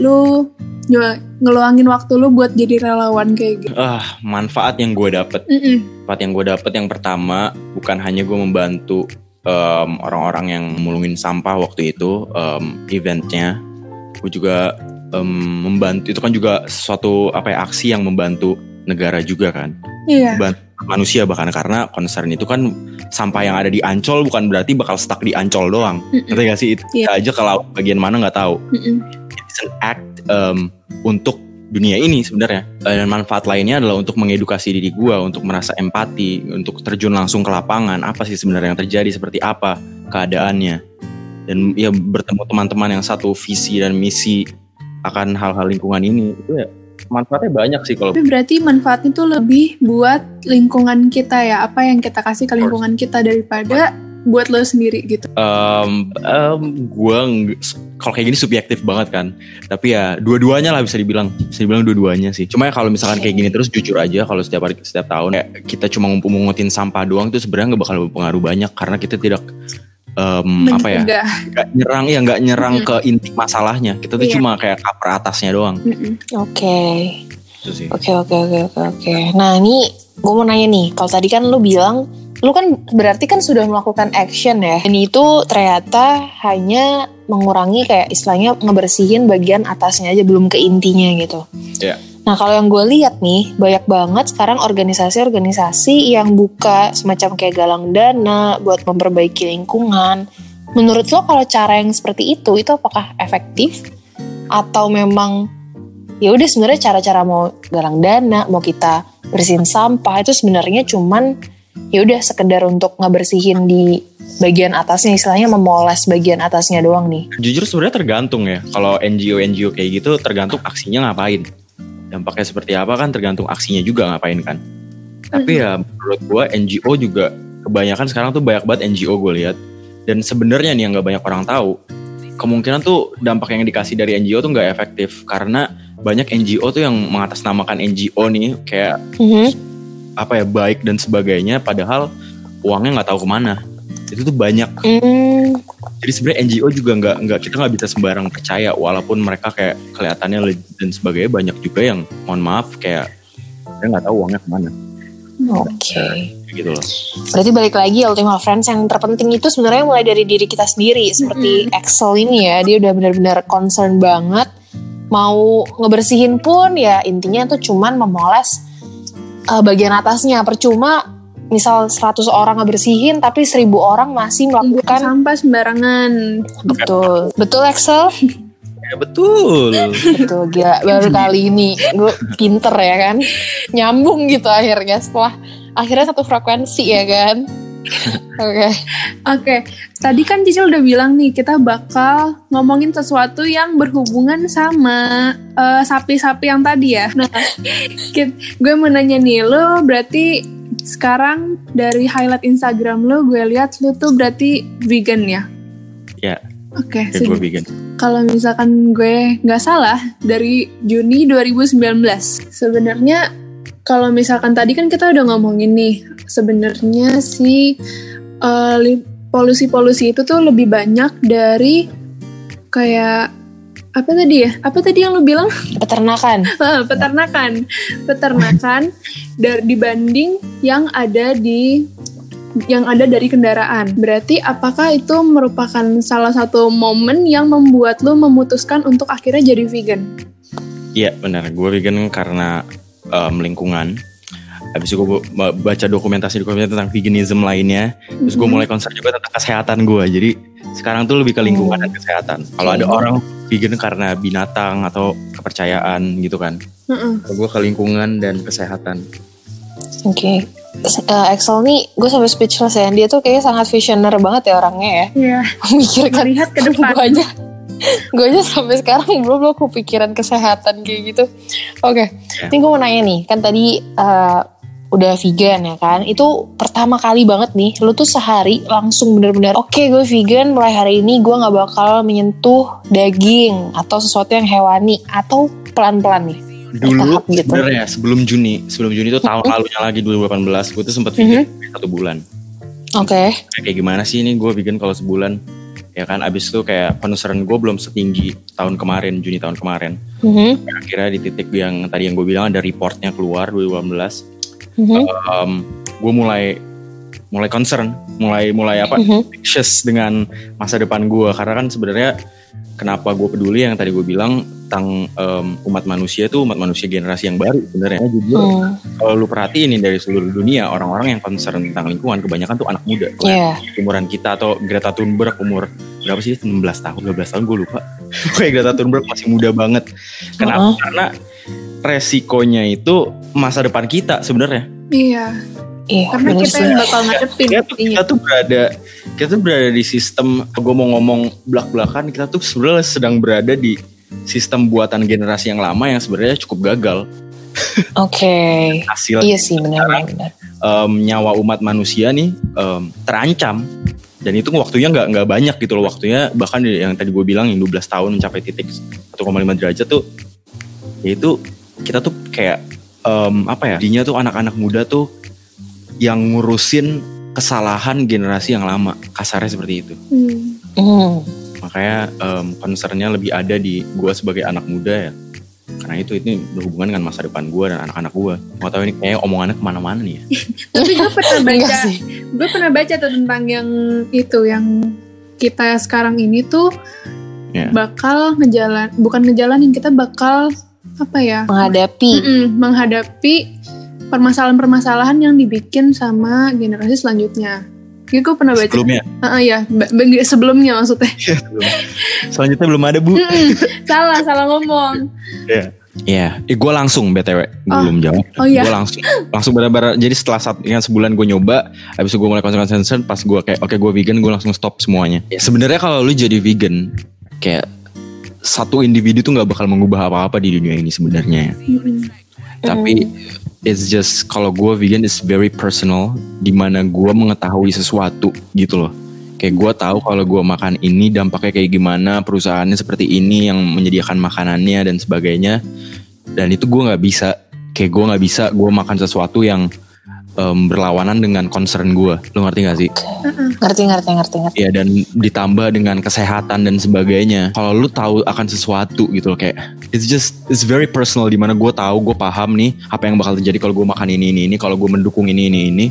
Speaker 2: nyo- ngeluangin waktu lo buat jadi relawan kayak gitu?
Speaker 4: ah manfaat yang gue dapet manfaat yang gue dapet yang pertama bukan hanya gue membantu em, orang-orang yang mulungin sampah waktu itu em, eventnya gue juga em, membantu itu kan juga suatu apa ya aksi yang membantu negara juga kan
Speaker 2: Iya.
Speaker 4: membantu manusia bahkan karena concern itu kan sampah yang ada di Ancol bukan berarti bakal stuck di Ancol doang.
Speaker 2: Mm-mm.
Speaker 4: ngerti gak sih? Itu
Speaker 2: Iya.
Speaker 4: aja ke laut bagian mana nggak tahu.
Speaker 2: Mm-mm.
Speaker 4: it's an act um, untuk dunia ini sebenarnya. Dan manfaat lainnya adalah untuk mengedukasi diri gua untuk merasa empati untuk terjun langsung ke lapangan. Apa sih sebenarnya yang terjadi? Seperti apa keadaannya? Dan ya bertemu teman-teman yang satu visi dan misi akan hal-hal lingkungan ini. Itu ya manfaatnya banyak sih kalau
Speaker 2: Tapi berarti manfaatnya tuh lebih buat lingkungan kita ya, apa yang kita kasih ke lingkungan kita daripada buat lo sendiri gitu.
Speaker 4: um, um, gue kalau kayak gini subjektif banget kan. Tapi ya dua-duanya lah bisa dibilang. Bisa dibilang dua-duanya sih. Cuma ya kalau misalkan kayak gini terus jujur aja kalau setiap hari setiap tahun kayak kita cuma ngumpul-ngutin sampah doang itu sebenarnya nggak bakal berpengaruh banyak. Karena kita tidak um, apa ya nggak nyerang ya nggak nyerang ke inti masalahnya kita tuh
Speaker 2: Iya.
Speaker 4: cuma kayak cover atasnya doang.
Speaker 3: Oke.
Speaker 4: itu sih
Speaker 3: Oke, oke, oke, oke, oke. Nah, ini gue mau nanya nih. Kalau tadi kan lu bilang lu kan berarti kan sudah melakukan action ya. Ini itu ternyata hanya mengurangi kayak istilahnya ngebersihin bagian atasnya aja belum ke intinya gitu.
Speaker 4: Iya.
Speaker 3: Nah kalau yang gue lihat nih banyak banget sekarang organisasi-organisasi yang buka semacam kayak galang dana buat memperbaiki lingkungan. Menurut lo kalau cara yang seperti itu itu apakah efektif atau memang ya udah sebenarnya cara-cara mau galang dana, mau kita bersihin sampah itu sebenarnya cuman ya udah sekedar untuk ngebersihin di bagian atasnya istilahnya memoles bagian atasnya doang nih.
Speaker 4: Jujur sebenarnya tergantung ya. Kalau NGO NGO kayak gitu tergantung aksinya ngapain. Dampaknya seperti apa kan tergantung aksinya juga ngapain kan. Tapi ya menurut gua NGO juga kebanyakan sekarang tuh banyak banget NGO gue lihat. Dan sebenarnya nih yang nggak banyak orang tahu, kemungkinan tuh dampak yang dikasih dari NGO tuh nggak efektif karena banyak NGO tuh yang mengatasnamakan NGO nih kayak
Speaker 3: Mhm.
Speaker 4: apa ya baik dan sebagainya padahal uangnya nggak tahu ke mana itu tuh banyak
Speaker 3: Hmm,
Speaker 4: jadi sebenarnya NGO juga nggak nggak kita nggak bisa sembarang percaya walaupun mereka kayak kelihatannya legit dan sebagainya banyak juga yang mohon maaf kayak saya nggak tahu uangnya ke mana
Speaker 3: Oke.
Speaker 4: kayak gitu loh
Speaker 3: Berarti balik lagi Ultima Friends yang terpenting itu sebenarnya mulai dari diri kita sendiri. Seperti Excel ini ya, dia udah benar-benar concern banget. Mau ngebersihin pun ya intinya tuh cuman memoles uh, bagian atasnya. Percuma misal 100 orang ngebersihin tapi 1000 orang masih
Speaker 2: Buang
Speaker 3: melakukan
Speaker 2: sampah sembarangan.
Speaker 3: betul. Betul Excel?
Speaker 4: ya betul
Speaker 3: Betul gila baru kali ini gue pinter ya kan nyambung gitu akhirnya setelah akhirnya satu frekuensi ya kan oke
Speaker 2: Oke, tadi kan Cicil udah bilang nih kita bakal ngomongin sesuatu yang berhubungan sama eh, sapi-sapi yang tadi ya. Nah, gue mau nanya nih, lo berarti sekarang dari highlight Instagram lo, gue lihat lo tuh berarti vegan ya?
Speaker 4: ya
Speaker 2: Oke, sih.
Speaker 4: gue bikin
Speaker 2: Kalau misalkan gue nggak salah, dari Juni 2019. Sebenarnya kalau misalkan tadi kan kita udah ngomongin nih, sebenarnya si eh, polusi-polusi itu tuh lebih banyak dari kayak apa tadi ya? Apa tadi yang lu bilang?
Speaker 3: peternakan
Speaker 2: Ah, peternakan, peternakan dari dibanding yang ada di yang ada dari kendaraan. Berarti apakah itu merupakan salah satu momen yang membuat lu memutuskan untuk akhirnya jadi vegan?
Speaker 4: iya benar gue vegan karena em, lingkungan habis itu gue baca dokumentasi dokumentasi tentang veganism lainnya terus gue mulai concern juga tentang kesehatan gue jadi sekarang tuh lebih ke lingkungan dan kesehatan kalau ada
Speaker 3: Oke.
Speaker 4: orang vegan karena binatang atau kepercayaan gitu kan?
Speaker 2: Heeh.
Speaker 4: Kalau gue ke lingkungan dan kesehatan.
Speaker 3: Oke. Eh, Excel nih gue sampai speechless ya. Dia tuh kayaknya sangat visioner banget ya orangnya ya.
Speaker 2: Iya,
Speaker 3: memikirkan
Speaker 2: melihat ke depan.
Speaker 3: gue aja. Gue aja sampai sekarang belum belum kepikiran kesehatan kayak gitu. Oke.
Speaker 4: Ya.
Speaker 3: ini gue mau nanya nih. Kan tadi eh, udah vegan ya kan itu pertama kali banget nih lu tuh sehari langsung bener-bener oke gue vegan mulai hari ini gue nggak bakal menyentuh daging atau sesuatu yang hewani atau pelan-pelan nih.
Speaker 4: Dulu
Speaker 3: gitu.
Speaker 4: sebenarnya sebelum Juni sebelum Juni itu tahun lalunya lagi 2018 gue tuh sempat vegan satu bulan.
Speaker 3: Oke.
Speaker 4: Kayak kayak gimana sih ini gue vegan kalau sebulan? Ya kan abis itu kayak penelusuran gue belum setinggi tahun kemarin Juni tahun kemarin.
Speaker 3: Mhm,
Speaker 4: akhirnya di titik yang tadi yang gue bilang ada reportnya keluar 2018
Speaker 3: mhm,
Speaker 4: gue mulai mulai concern mulai mulai apa
Speaker 3: mhm.
Speaker 4: anxious dengan masa depan gue karena kan sebenarnya kenapa gue peduli yang tadi gue bilang tentang em, umat manusia itu umat manusia generasi yang baru sebenarnya. Jujur
Speaker 3: Hmm,
Speaker 4: kalau lu perhatiin nih dari seluruh dunia orang-orang yang concern tentang lingkungan kebanyakan tuh anak muda.
Speaker 3: Iya.
Speaker 4: umuran kita atau Greta Thunberg umur berapa sih? 16 tahun 12 tahun gue lupa. Kayak Greta Thunberg masih muda banget. Kenapa?
Speaker 3: Uh-uh.
Speaker 4: karena resikonya itu masa depan kita sebenarnya
Speaker 2: Iya,
Speaker 3: Iya,
Speaker 2: karena kita
Speaker 3: sih.
Speaker 2: yang bakal ngadepin
Speaker 4: kita tuh,
Speaker 2: intinya.
Speaker 4: kita tuh berada kita tuh berada di sistem gue mau ngomong belak belakan kita tuh sebenarnya sedang berada di sistem buatan generasi yang lama yang sebenarnya cukup gagal
Speaker 3: Oke.
Speaker 4: hasil
Speaker 3: Iya sih benar-benar.
Speaker 4: em, nyawa umat manusia nih em, terancam dan itu waktunya nggak nggak banyak gitu loh waktunya bahkan yang tadi gue bilang yang 12 tahun mencapai titik 1,5 derajat tuh itu kita tuh kayak em, apa ya dinya tuh anak-anak muda tuh yang ngurusin kesalahan generasi yang lama kasarnya seperti itu
Speaker 2: Hmm.
Speaker 3: Hmm.
Speaker 4: makanya em, concernnya lebih ada di gue sebagai anak muda ya karena itu itu berhubungan dengan masa depan gue dan anak-anak gue mau tahu ini kayak omongannya ke mana-mana nih ya
Speaker 2: Tapi gue pernah
Speaker 3: Enggak
Speaker 2: baca,
Speaker 3: sih.
Speaker 2: gue pernah baca tuh tentang yang itu yang kita sekarang ini tuh
Speaker 4: Ya.
Speaker 2: bakal ngejalan, bukan ngejalanin kita bakal apa ya?
Speaker 3: Menghadapi.
Speaker 2: Mm-mm, menghadapi permasalahan-permasalahan yang dibikin sama generasi selanjutnya. Gitu gue pernah baca.
Speaker 4: sebelumnya
Speaker 2: Ah, ya, ba- ba- sebelumnya maksudnya.
Speaker 4: Iya. Selanjutnya belum ada bu.
Speaker 2: Mm-mm, salah, salah ngomong.
Speaker 4: Iya. Iya, eh, gue langsung btw, gue
Speaker 2: Oh.
Speaker 4: belum jawab.
Speaker 2: Oh iya.
Speaker 4: Gue langsung, langsung benar-benar. Jadi setelah saat kan sebulan gue nyoba, habis itu gue mulai concern pas gue kayak oke gue vegan, gue langsung stop semuanya. Ya, Sebenarnya kalau lu jadi vegan, kayak satu individu tuh nggak bakal mengubah apa-apa di dunia ini sebenarnya. Tapi it's just kalau gue vegan is very personal, di mana gue mengetahui sesuatu gitu loh. Kayak gue tahu kalau gue makan ini dampaknya kayak gimana, perusahaannya seperti ini yang menyediakan makanannya dan sebagainya. Dan itu gue nggak bisa, kayak gue nggak bisa gue makan sesuatu yang em, berlawanan dengan concern gue. Lo ngerti gak sih?
Speaker 3: Ngerti, ngerti, ngerti, ngerti.
Speaker 4: Ya dan ditambah dengan kesehatan dan sebagainya. Kalau lu tahu akan sesuatu gitu loh kayak it's just it's very personal di mana gue tahu gue paham nih apa yang bakal terjadi kalau gue makan ini ini ini kalau gue mendukung ini ini ini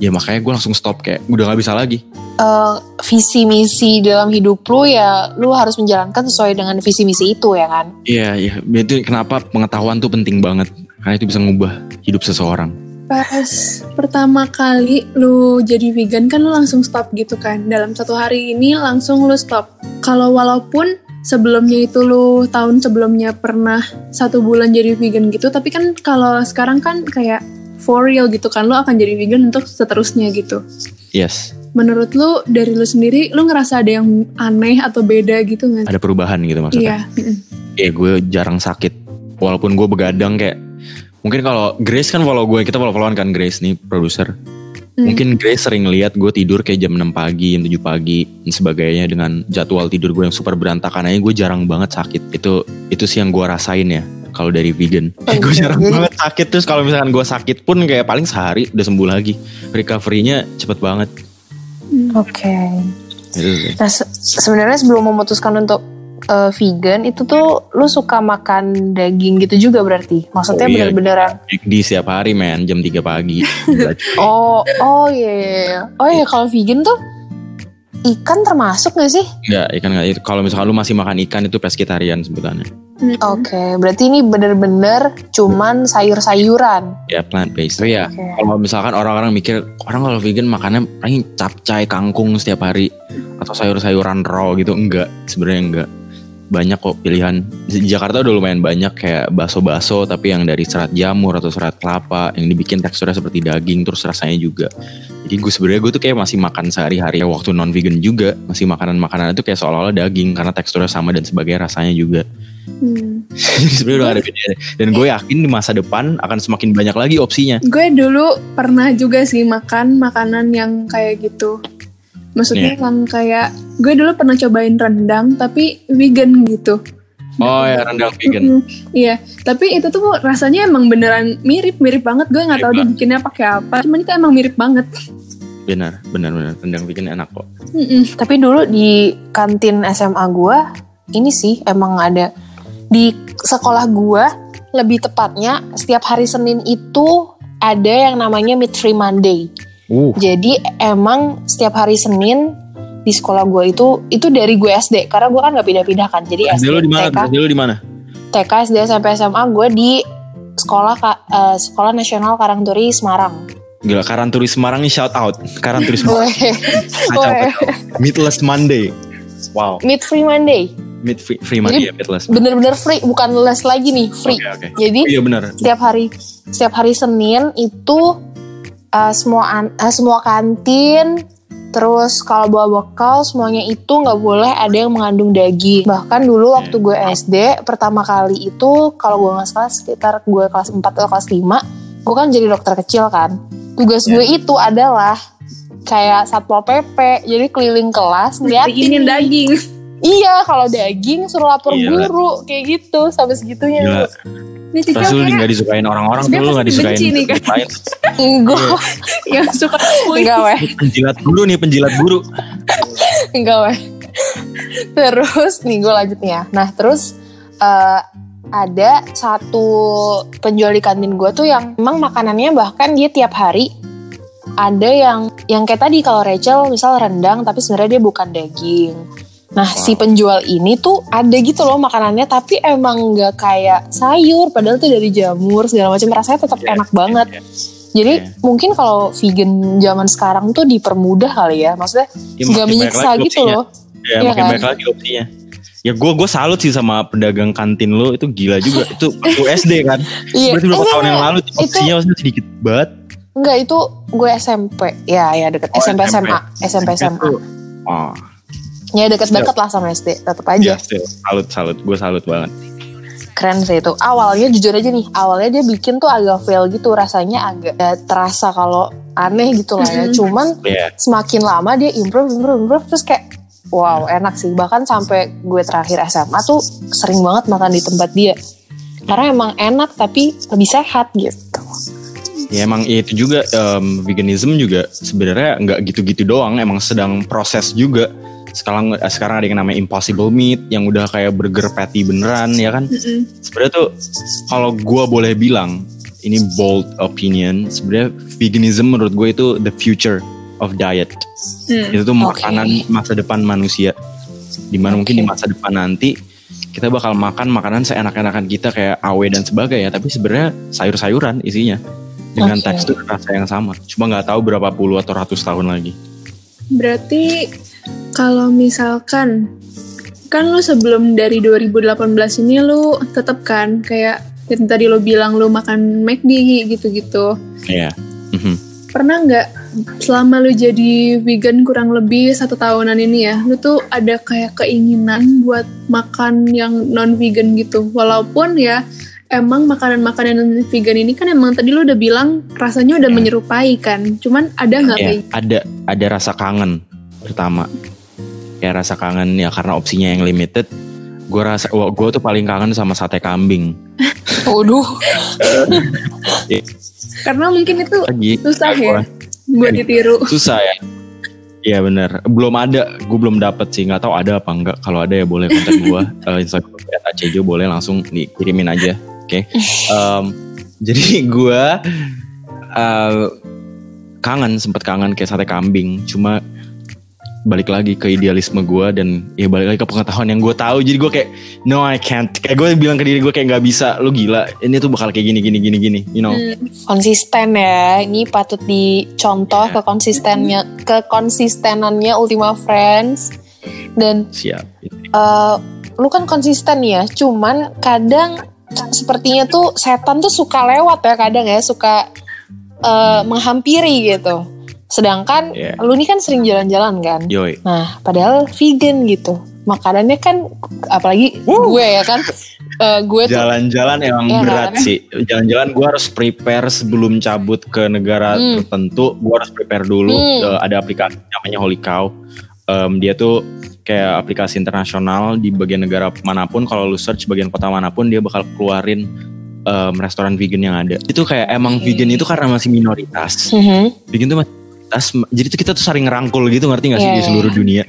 Speaker 4: ya makanya gue langsung stop kayak udah nggak bisa lagi.
Speaker 3: Eh, visi misi dalam hidup lu ya lu harus menjalankan sesuai dengan visi misi itu ya kan.
Speaker 4: Iya iya itu kenapa pengetahuan tuh penting banget karena itu bisa ngubah hidup seseorang.
Speaker 2: Pas pertama kali lu jadi vegan kan lu langsung stop gitu kan. Dalam satu hari ini langsung lu stop. Kalau walaupun sebelumnya itu lu tahun sebelumnya pernah satu bulan jadi vegan gitu, tapi kan kalau sekarang kan kayak for real gitu kan, lu akan jadi vegan untuk seterusnya gitu.
Speaker 4: Yes
Speaker 2: Menurut lu dari lu sendiri, lu ngerasa ada yang aneh atau beda gitu nggak?
Speaker 4: ada perubahan gitu maksudnya.
Speaker 2: Iya. mm-mm.
Speaker 4: Kayak gue jarang sakit walaupun gue begadang kayak mungkin kalau Grace kan follow gue kita follow followan kan Grace nih produser.
Speaker 2: Hmm.
Speaker 4: mungkin Grace sering lihat gue tidur kayak jam 6 pagi jam 7 pagi dan sebagainya dengan jadwal tidur gue yang super berantakan. Aja gue jarang banget sakit. Itu itu sih yang gue rasain ya kalau dari vegan. Gue jarang
Speaker 3: Jadi-
Speaker 4: banget sakit. Terus kalau misalkan gue sakit pun kayak paling sehari udah sembuh lagi. Recovery-nya cepet banget.
Speaker 3: Oke.
Speaker 4: gitu sih.
Speaker 3: Nah se- sebenarnya sebelum memutuskan untuk eh, vegan itu tuh lu suka makan daging gitu juga berarti. Maksudnya
Speaker 4: Oh, iya.
Speaker 3: bener-bener yang
Speaker 4: di setiap hari men jam 3 pagi.
Speaker 3: Oh, oh iya, iya, iya. Oh iya, kalau vegan tuh ikan termasuk gak sih?
Speaker 4: Enggak, ikan enggak. Itu Kalau misalkan lu masih makan ikan itu pescetarian sebutannya.
Speaker 2: Mm-mm.
Speaker 3: Oke, berarti ini bener-bener cuman sayur-sayuran.
Speaker 4: Ya plant based. Tapi ya
Speaker 3: Oke.
Speaker 4: kalau misalkan orang-orang mikir orang kalau vegan makannya paling capcay kangkung setiap hari atau sayur-sayuran raw gitu enggak sebenarnya enggak banyak kok pilihan. Di Jakarta udah lumayan banyak kayak bakso-bakso tapi yang dari serat jamur atau serat kelapa yang dibikin teksturnya seperti daging terus rasanya juga. Jadi gue sebenarnya gue tuh kayak masih makan sehari-hari waktu non vegan juga masih makanan-makanan itu kayak seolah-olah daging karena teksturnya sama dan sebagainya rasanya juga.
Speaker 2: Hmm.
Speaker 4: jadi sebenarnya udah ada bedanya. Dan gue yakin di masa depan akan semakin banyak lagi opsinya.
Speaker 2: Gue dulu pernah juga sih makan makanan yang kayak gitu. Maksudnya
Speaker 4: Iya.
Speaker 2: yang kayak gue dulu pernah cobain rendang tapi vegan gitu.
Speaker 4: oh ya rendang vegan.
Speaker 2: Iya, tapi itu tuh rasanya emang beneran mirip, mirip banget. Gue nggak tahu
Speaker 4: Mirip
Speaker 2: dia bikinnya pakai apa. Cuman itu emang mirip banget.
Speaker 4: benar benar benar rendang vegan enak kok
Speaker 2: Mm-mm.
Speaker 3: Tapi dulu di kantin SMA gua ini sih emang ada di sekolah gua lebih tepatnya setiap hari Senin itu ada yang namanya Meat Free Monday.
Speaker 4: Uh
Speaker 3: Jadi emang setiap hari Senin di sekolah gua itu itu dari gue SD karena gua kan nggak pindah-pindah kan. Jadi
Speaker 4: SD
Speaker 3: SD,
Speaker 4: lu di mana?
Speaker 3: TK,
Speaker 4: SD lu di mana?
Speaker 3: TK, SD sampai SMA gue di sekolah eh, sekolah nasional Karangturi Semarang.
Speaker 4: Gila Karanturis Semarang nih shout out. Karanturis Semarang. Meatless Monday. Wow.
Speaker 3: Meat Free Monday.
Speaker 4: Meat free, free Monday ya meatless.
Speaker 3: Bener-bener free, bukan les lagi nih, free.
Speaker 4: Oke oke.
Speaker 3: Jadi
Speaker 4: Oh, iya benar.
Speaker 3: setiap hari setiap hari Senin itu uh, semua uh, semua kantin terus kalau bawa bekal semuanya itu nggak boleh ada yang mengandung daging bahkan dulu waktu gue SD pertama kali itu kalau gue nggak salah sekitar gue kelas 4 atau kelas 5 gue kan jadi dokter kecil kan tugas gue itu adalah kayak satpol pp jadi keliling kelas ngeliatin
Speaker 2: daging.
Speaker 3: iya kalau daging suruh lapor
Speaker 4: Gila.
Speaker 3: guru kayak gitu sampai segitunya
Speaker 4: Gila. Terus lu gak disukain orang-orang tuh lu gak disukain
Speaker 2: nih, kan?
Speaker 4: lain.
Speaker 3: enggak
Speaker 2: yang suka
Speaker 3: enggak weh
Speaker 4: Penjilat guru nih penjilat guru.
Speaker 3: Enggak weh. Terus nih gue lanjut nih ya. Nah terus eh, ada satu penjual di kantin gue tuh yang emang makanannya bahkan dia tiap hari ada yang yang kayak tadi kalau Rachel misal rendang tapi sebenarnya dia bukan daging. Nah si penjual ini tuh ada gitu loh makanannya tapi emang nggak kayak sayur padahal tuh dari jamur segala macam rasanya tetap
Speaker 4: Iya,
Speaker 3: enak banget.
Speaker 4: iya.
Speaker 3: Jadi
Speaker 4: Iya.
Speaker 3: mungkin kalau vegan zaman sekarang tuh dipermudah kali ya maksudnya
Speaker 4: Ya,
Speaker 3: nggak menyiksa gitu
Speaker 4: opsinya.
Speaker 3: loh.
Speaker 4: Ya
Speaker 3: Iya
Speaker 4: makin
Speaker 3: kan?
Speaker 4: banyak lagi opsinya. Ya gue gue salut sih sama pedagang kantin lo itu gila juga itu waktu SD kan.
Speaker 3: Iya.
Speaker 4: Berarti berapa
Speaker 3: Eh,
Speaker 4: tahun yang lalu
Speaker 3: Itu
Speaker 4: opsinya maksudnya sedikit banget.
Speaker 3: enggak itu gue SMP. Ya ya deket
Speaker 4: Oh,
Speaker 3: SMP
Speaker 4: SMP.
Speaker 3: SMA, SMP SMA.
Speaker 4: Itu, Oh,
Speaker 3: Ya deket-deket lah sama SD, tetap
Speaker 4: iya,
Speaker 3: aja.
Speaker 4: still. salut salut gue salut banget.
Speaker 3: Keren sih itu. Awalnya jujur aja nih, awalnya dia bikin tuh agak fail gitu, rasanya agak ya, terasa kalau aneh gitu lah ya. Cuman
Speaker 4: Iya.
Speaker 3: semakin lama dia improve, improve, improve terus kayak wow enak sih. Bahkan sampai gue terakhir SMA tuh sering banget makan di tempat dia. Karena emang enak tapi lebih sehat gitu.
Speaker 4: Ya emang itu juga em, veganism juga sebenarnya nggak gitu-gitu doang, emang sedang proses juga. Sekarang eh, sekarang ada yang namanya impossible meat yang udah kayak burger patty beneran ya kan.
Speaker 2: Mm-mm.
Speaker 4: Sebenarnya tuh kalau gua boleh bilang ini bold opinion, sebenarnya veganism menurut gue itu the future of diet.
Speaker 2: Hmm.
Speaker 4: Itu tuh makanan masa depan manusia. Di mana mungkin di masa depan nanti kita bakal makan makanan seenak-enakan kita kayak awe dan sebagainya, tapi sebenarnya sayur-sayuran isinya dengan
Speaker 3: Oke.
Speaker 4: tekstur rasa yang sama. Cuma nggak tahu berapa puluh atau ratus tahun lagi.
Speaker 2: Berarti kalau misalkan kan lu sebelum dari 2018 ini lu tetap kan kayak yang tadi lo bilang lu makan McD gitu-gitu.
Speaker 4: Iya. Mhm.
Speaker 2: Pernah nggak selama lu jadi vegan kurang lebih satu tahunan ini ya, lu tuh ada kayak keinginan buat makan yang non vegan gitu, walaupun ya emang makanan-makanan vegan ini kan emang tadi lu udah bilang rasanya udah
Speaker 4: Ya.
Speaker 2: menyerupai kan, cuman ada nggak kayak
Speaker 4: ada ada rasa kangen pertama. Ya rasa kangen ya karena opsinya yang limited. Gue rasa, wah, gue tuh paling kangen sama sate kambing.
Speaker 3: Waduh.
Speaker 2: karena mungkin itu
Speaker 4: Lagi
Speaker 2: susah ya
Speaker 4: Gua-
Speaker 2: buat ditiru.
Speaker 4: susah ya. Iya bener, belum ada, gue belum dapet sih, nggak tahu ada apa enggak. Kalau ada ya boleh kontak gue, uh, Instagram @acejo boleh langsung dikirimin aja, oke? Em, jadi gue uh, kangen, sempet kangen kayak sate kambing, cuma balik lagi ke idealisme gue dan ya balik lagi ke pengetahuan yang gue tahu. Jadi gue kayak no I can't, kayak gue bilang ke diri gue kayak nggak bisa, lu gila, ini tuh bakal kayak gini gini gini gini, you know?
Speaker 2: Hmm.
Speaker 3: Konsisten ya. Ini patut dicontoh
Speaker 4: Iya.
Speaker 3: ke konsistennya kekonsistenannya Ultima Friends. Dan
Speaker 4: Siap.
Speaker 3: eh, lu kan konsisten ya, cuman kadang sepertinya tuh setan tuh suka lewat ya kadang ya, suka eh, menghampiri gitu. Sedangkan
Speaker 4: Iya.
Speaker 3: lu ini kan sering jalan-jalan kan.
Speaker 4: Yoi.
Speaker 3: Nah, padahal vegan gitu. Makanannya kan apalagi gue ya kan. eh, gue
Speaker 4: Jalan-jalan emang
Speaker 3: Iya
Speaker 4: berat
Speaker 3: kan?
Speaker 4: sih. Jalan-jalan gue harus prepare sebelum cabut ke negara
Speaker 3: Hmm.
Speaker 4: tertentu. Gue harus prepare dulu.
Speaker 3: Hmm.
Speaker 4: Eh, ada aplikasi namanya Holy Cow. Em, dia tuh kayak aplikasi internasional di bagian negara mana pun. Kalau lu search bagian kota mana pun, dia bakal keluarin em, restoran vegan yang ada. Itu kayak emang
Speaker 3: Oke.
Speaker 4: vegan itu karena masih minoritas.
Speaker 3: Mhm.
Speaker 4: Vegan tuh masih minoritas. Jadi tuh kita tuh saling ngerangkul gitu ngerti gak sih
Speaker 3: Iya,
Speaker 4: di
Speaker 3: iya,
Speaker 4: seluruh
Speaker 3: iya.
Speaker 4: dunia.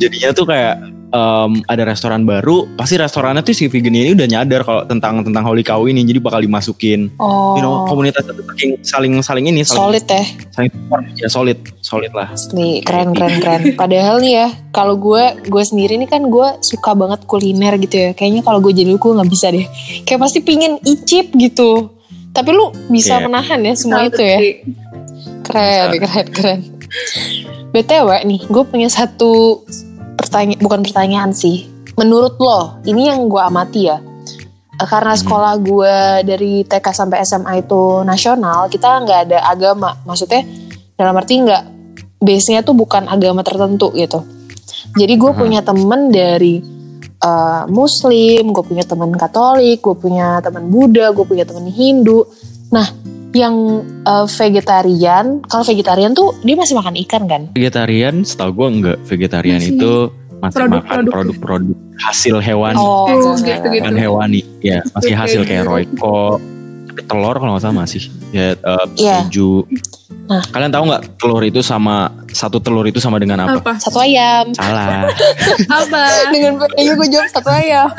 Speaker 4: Jadinya tuh kayak em, ada restoran baru, pasti restorannya tuh si vegan ini udah nyadar kalau tentang tentang Holy Cow ini, jadi bakal dimasukin.
Speaker 3: Oh,
Speaker 4: You know, komunitas itu saling saling saling ini, saling,
Speaker 3: solid ya.
Speaker 4: saling support. ya solid, solid lah.
Speaker 3: Asli, keren keren keren. Padahal nih ya, kalau gue gue sendiri nih kan gue suka banget kuliner gitu ya. Kayaknya kalau gue jadi lu gue nggak bisa deh. Kayak pasti pingin icip gitu. Tapi lu bisa
Speaker 4: Iya.
Speaker 3: menahan ya semua itu ya. Keren, keren, keren. BTW nih, gue punya satu pertanyaan, bukan pertanyaan sih. Menurut lo, ini yang gue amati ya. Eh, Karena
Speaker 4: Mhm.
Speaker 3: sekolah gue dari TK sampai SMA itu nasional, kita nggak ada agama. Maksudnya dalam arti nggak, base-nya tuh bukan agama tertentu gitu. Jadi gue
Speaker 4: Aha.
Speaker 3: punya temen dari eh, Muslim, gue punya temen Katolik, gue punya temen Buddha, gue punya temen Hindu. Nah, yang eh, vegetarian, kalau vegetarian tuh dia masih makan ikan kan?
Speaker 4: Vegetarian, setahu gue enggak. Vegetarian
Speaker 2: Masih
Speaker 4: itu masih makan
Speaker 2: produk-produk.
Speaker 4: hasil hewani.
Speaker 3: Oh,
Speaker 2: Oh, gitu, gitu.
Speaker 4: Bukan hewani, ya masih hasil kayak
Speaker 2: gitu.
Speaker 4: royco. Telur kalau nggak salah masih. Ya, eh,
Speaker 3: Iya.
Speaker 4: keju.
Speaker 3: Nah.
Speaker 4: Kalian tahu nggak telur itu sama satu telur itu sama dengan apa?
Speaker 2: Apa?
Speaker 3: Satu ayam.
Speaker 4: Salah.
Speaker 2: Apa?
Speaker 3: Dengan bedanya gue jawab satu ayam.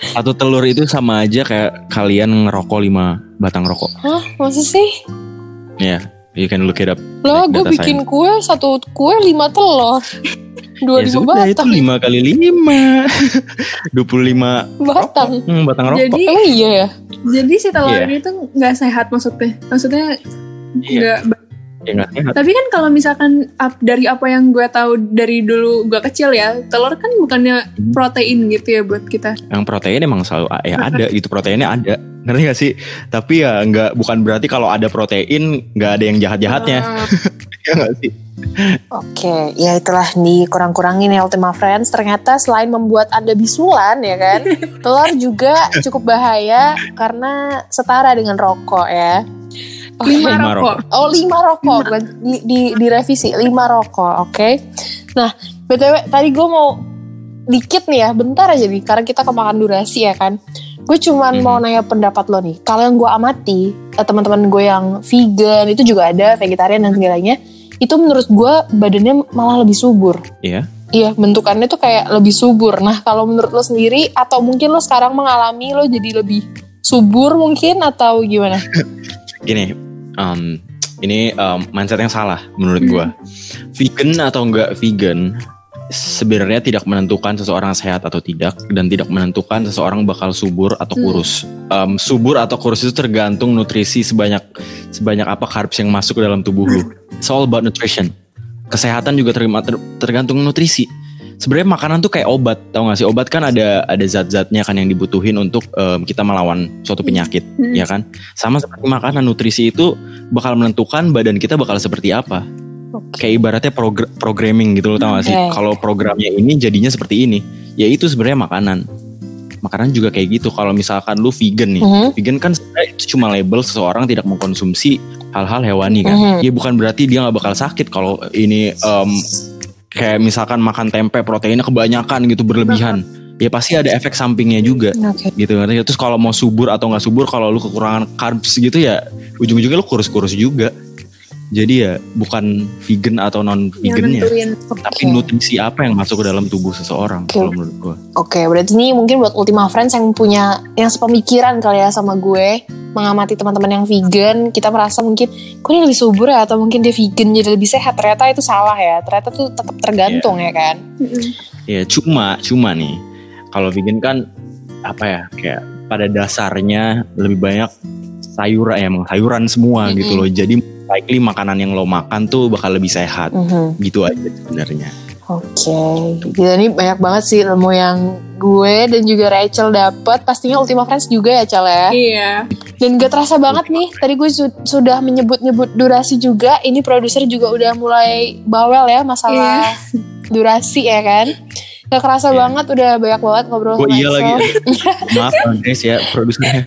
Speaker 4: Satu telur itu sama aja kayak kalian ngerokok lima batang rokok.
Speaker 3: Hah, masih sih?
Speaker 4: Ya, you can look it up.
Speaker 3: Loh,
Speaker 4: Like
Speaker 3: gue bikin kue satu kue lima telur. Dua
Speaker 4: ya
Speaker 3: ribu
Speaker 4: sudah itu
Speaker 3: batang.
Speaker 4: lima kali lima. 25
Speaker 3: Batang.
Speaker 4: hmm, batang rokok.
Speaker 2: Jadi
Speaker 3: Emang iya ya?
Speaker 2: jadi si telur
Speaker 4: Iya.
Speaker 2: ini tuh nggak sehat maksudnya. Maksudnya
Speaker 4: Iya.
Speaker 2: nggak
Speaker 4: ya sehat.
Speaker 2: Tapi kan kalau misalkan ap- dari apa yang gue tahu dari dulu gue kecil ya, telur kan bukannya
Speaker 4: Hmm.
Speaker 2: protein gitu ya buat kita.
Speaker 4: Yang protein emang selalu ya ada gitu proteinnya ada. Ngerti gak sih? Tapi ya nggak bukan berarti kalau ada protein nggak ada yang jahat-jahatnya.
Speaker 2: Ah,
Speaker 4: Ya nggak sih?
Speaker 3: Oke, ya itulah dikurang-kurangin ya Ultima Friends. Ternyata selain membuat Anda bisulan ya kan, telur juga cukup bahaya karena setara dengan rokok ya. Oke.
Speaker 2: lima
Speaker 4: Lima
Speaker 2: rokok.
Speaker 3: Oh lima rokok, bukan di, di, direvisi lima rokok, oke? Nah, btw tadi gue mau dikit nih ya, bentar aja nih, karena kita kemakan durasi ya kan. Gue cuman
Speaker 4: Mhm.
Speaker 3: mau nanya pendapat lo nih. Kalau yang gue amati, eh, teman-teman gue yang vegan itu juga ada, vegetarian dan segalanya, itu menurut gue badannya malah lebih subur.
Speaker 4: Iya.
Speaker 3: Iya, bentukannya tuh kayak lebih subur. Nah, kalau menurut lo sendiri, atau mungkin lo sekarang mengalami lo jadi lebih subur mungkin atau gimana?
Speaker 4: Gini, um, ini um, mindset yang salah menurut
Speaker 2: Hmm.
Speaker 4: gua. Vegan atau enggak vegan sebenarnya tidak menentukan seseorang sehat atau tidak dan tidak menentukan seseorang bakal subur atau
Speaker 2: Hmm.
Speaker 4: kurus. Um, subur atau kurus itu tergantung nutrisi sebanyak sebanyak apa carbs yang masuk ke dalam tubuh lu. It's all about nutrition. Kesehatan juga ter- tergantung nutrisi. Sebenarnya makanan tuh kayak obat, tau gak sih? Obat kan ada ada zat-zatnya kan yang dibutuhin untuk um, kita melawan suatu penyakit,
Speaker 2: Hmm.
Speaker 4: ya kan? Sama seperti makanan, nutrisi itu bakal menentukan badan kita bakal seperti apa. Kayak ibaratnya progr- programming gitu loh tau gak sih? Kalau programnya ini jadinya seperti ini, ya itu sebenarnya makanan. Makanan juga kayak gitu. Kalau misalkan lu vegan nih,
Speaker 3: Mhm.
Speaker 4: vegan kan itu cuma label seseorang tidak mengkonsumsi hal-hal hewani kan.
Speaker 3: Mhm.
Speaker 4: Ya bukan berarti dia nggak bakal sakit kalau ini em, kayak misalkan makan tempe proteinnya kebanyakan gitu berlebihan. Ya pasti ada efek sampingnya juga
Speaker 3: Oke.
Speaker 4: gitu nggak? Terus kalau mau subur atau nggak subur kalau lu kekurangan carbs gitu ya ujung-ujungnya lu kurus-kurus juga. Jadi ya bukan vegan atau non vegannya,
Speaker 2: nentuin.
Speaker 4: tapi nutrisi apa yang masuk ke dalam tubuh seseorang
Speaker 3: Oke.
Speaker 4: kalau menurut gua.
Speaker 3: Oke, berarti ini mungkin buat Ultima Friends yang punya yang sepemikiran kali ya sama gue mengamati teman-teman yang vegan, kita merasa mungkin kok ini lebih subur ya atau mungkin dia vegan jadi lebih sehat. Ternyata itu salah ya. Ternyata tuh tetap tergantung ya kan.
Speaker 4: Ya cuma cuma nih kalau vegan kan apa ya kayak pada dasarnya lebih banyak sayuran ya emang sayuran semua
Speaker 3: Mm-mm.
Speaker 4: gitu loh. Jadi likely makanan yang lo makan tuh bakal lebih sehat.
Speaker 3: Mhm.
Speaker 4: Gitu aja sebenarnya.
Speaker 3: Oke, gila ini banyak banget sih ilmu yang gue dan juga Rachel dapat. Pastinya Ultima Friends juga ya, Cel ya.
Speaker 2: Iya.
Speaker 3: Dan gak terasa banget nih, tadi gue su- sudah menyebut-nyebut durasi juga. Ini produser juga udah mulai bawel ya masalah durasi ya kan. Gak kerasa
Speaker 4: Iya.
Speaker 3: banget, udah banyak banget ngobrol
Speaker 4: Oh
Speaker 3: sama
Speaker 4: iya lagi.
Speaker 3: Axel.
Speaker 4: Maaf guys ya produsernya.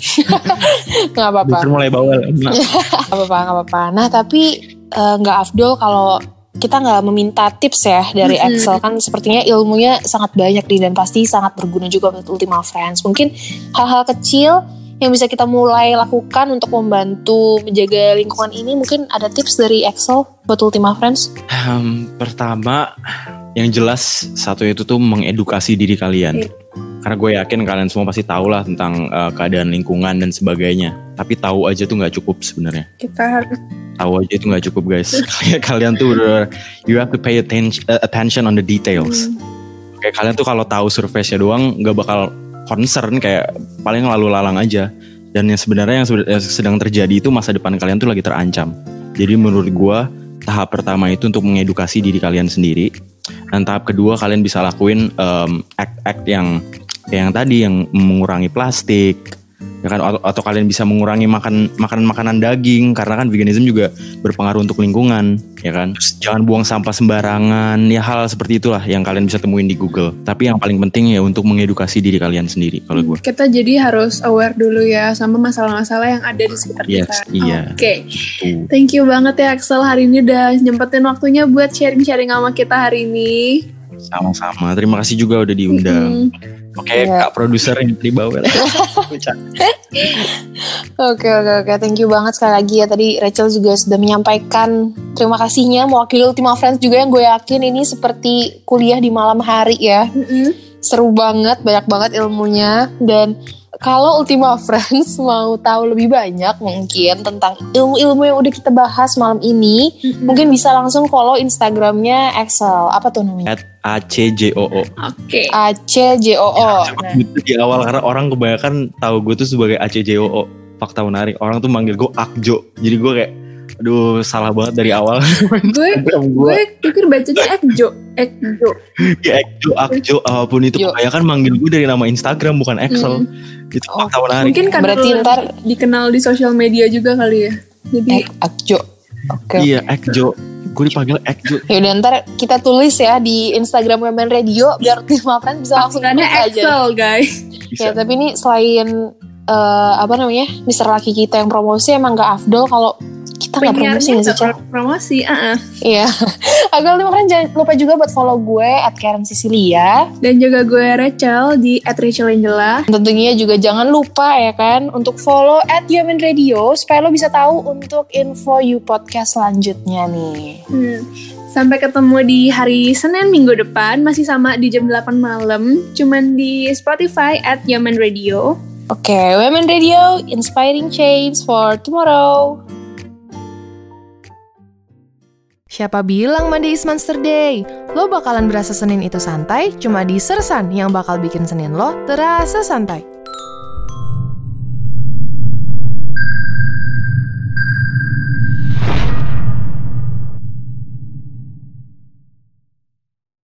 Speaker 3: Gak apa-apa,
Speaker 4: Produser mulai bawel. Maaf.
Speaker 3: gak apa-apa, gak apa-apa. Nah tapi eh, nggak afdol kalau kita nggak meminta tips ya dari
Speaker 2: Mm-mm.
Speaker 3: Axel kan sepertinya ilmunya sangat banyak nih dan pasti sangat berguna juga buat Ultima Friends. Mungkin hal-hal kecil yang bisa kita mulai lakukan untuk membantu menjaga lingkungan ini mungkin ada tips dari Axel buat Ultima Friends.
Speaker 4: Hmm, pertama yang jelas satu itu tuh mengedukasi diri kalian.
Speaker 2: Iya.
Speaker 4: Karena gue yakin kalian semua pasti tahu lah tentang uh, keadaan lingkungan dan sebagainya. Tapi tahu aja tuh nggak cukup sebenarnya.
Speaker 2: Kita harus
Speaker 4: Tahu aja itu nggak cukup guys. kalian tuh bener, you have to pay attention, uh, attention on the details. Kayak kalian tuh kalau tahu surface-nya doang nggak bakal concern kayak paling lalu lalang aja. Dan yang sebenarnya yang sedang terjadi itu masa depan kalian tuh lagi terancam. Jadi menurut gua tahap pertama itu untuk mengedukasi diri kalian sendiri. Dan tahap kedua kalian bisa lakuin em, act-act yang yang tadi yang mengurangi plastik, ya kan atau, atau kalian bisa mengurangi makan makanan makanan daging karena kan veganism juga berpengaruh untuk lingkungan ya kan Terus jangan buang sampah sembarangan ya hal seperti itulah yang kalian bisa temuin di Google tapi yang paling penting ya untuk mengedukasi diri kalian sendiri kalau gue
Speaker 2: kita jadi harus aware dulu ya sama masalah-masalah yang ada di sekitar
Speaker 4: Yes,
Speaker 2: kita.
Speaker 4: iya.
Speaker 2: Oke.
Speaker 4: tuh
Speaker 2: Thank you banget ya Axel hari ini udah nyempetin waktunya buat sharing-sharing sama kita hari ini.
Speaker 4: sama-sama terima kasih juga udah diundang
Speaker 2: Mm-mm.
Speaker 4: Oke
Speaker 3: Iya.
Speaker 4: kak produser yang tadi bawel
Speaker 3: Oke oke oke, thank you banget sekali lagi ya tadi Rachel juga sudah menyampaikan terima kasihnya mewakili Ultima Friends juga yang gue yakin ini seperti kuliah di malam hari ya.
Speaker 2: Mm-mm.
Speaker 3: seru banget, banyak banget ilmunya dan kalau Ultima Friends mau tahu lebih banyak mungkin tentang ilmu-ilmu yang udah kita bahas malam ini,
Speaker 2: Mm-mm.
Speaker 3: mungkin bisa langsung follow Instagramnya Excel. Apa tuh namanya?
Speaker 4: at ACJOO
Speaker 2: Oke.
Speaker 3: ACJOO.
Speaker 4: Cuma gitu di awal karena orang kebanyakan tahu gue tuh sebagai ACJOO fakta menarik orang tuh manggil gue Akjo jadi gue kayak Aduh, salah banget dari awal.
Speaker 2: gue gue pikir bacanya Ekjo, Ekjo.
Speaker 4: Ya, Ekjo, Akjo, apa pun
Speaker 3: itu.
Speaker 4: Kayak kan manggil gue dari nama Instagram, bukan Excel. Itu
Speaker 3: Oh,
Speaker 4: menarik.
Speaker 2: Mungkin karena
Speaker 3: Berarti ntar
Speaker 2: dikenal di sosial media juga kali ya. Jadi
Speaker 3: Ek Akjo. Oke.
Speaker 4: Iya, Ekjo. Gue dipanggil Ekjo.
Speaker 3: Ya udah ntar kita tulis ya di Instagram Women Radio biar Ultima Friends bisa langsung
Speaker 2: panggilannya
Speaker 3: buka aja.
Speaker 2: Excel guys.
Speaker 4: Bisa.
Speaker 3: Ya tapi ini selain eh, apa namanya Mister Laki kita yang promosi emang gak afdol kalau kita nggak promosi nggak sih
Speaker 2: pro- promosi, ah, ah.
Speaker 3: Iya. Agak Ultima Friends jangan lupa juga buat follow gue at Karen Sicilia.
Speaker 2: Dan juga gue Rachel di @rachelangela.
Speaker 3: Tentunya juga jangan lupa ya kan untuk follow at Women Radio supaya lo bisa tahu untuk info you podcast selanjutnya nih.
Speaker 2: Hmm. Sampai ketemu di hari Senin minggu depan masih sama di jam 8 malam cuman di Spotify at Yaman Radio.
Speaker 3: Oke, Women Radio, inspiring change for tomorrow.
Speaker 1: Siapa bilang Monday is Monster Day? Lo bakalan berasa Senin itu santai cuma di Sersan yang bakal bikin Senin lo terasa santai.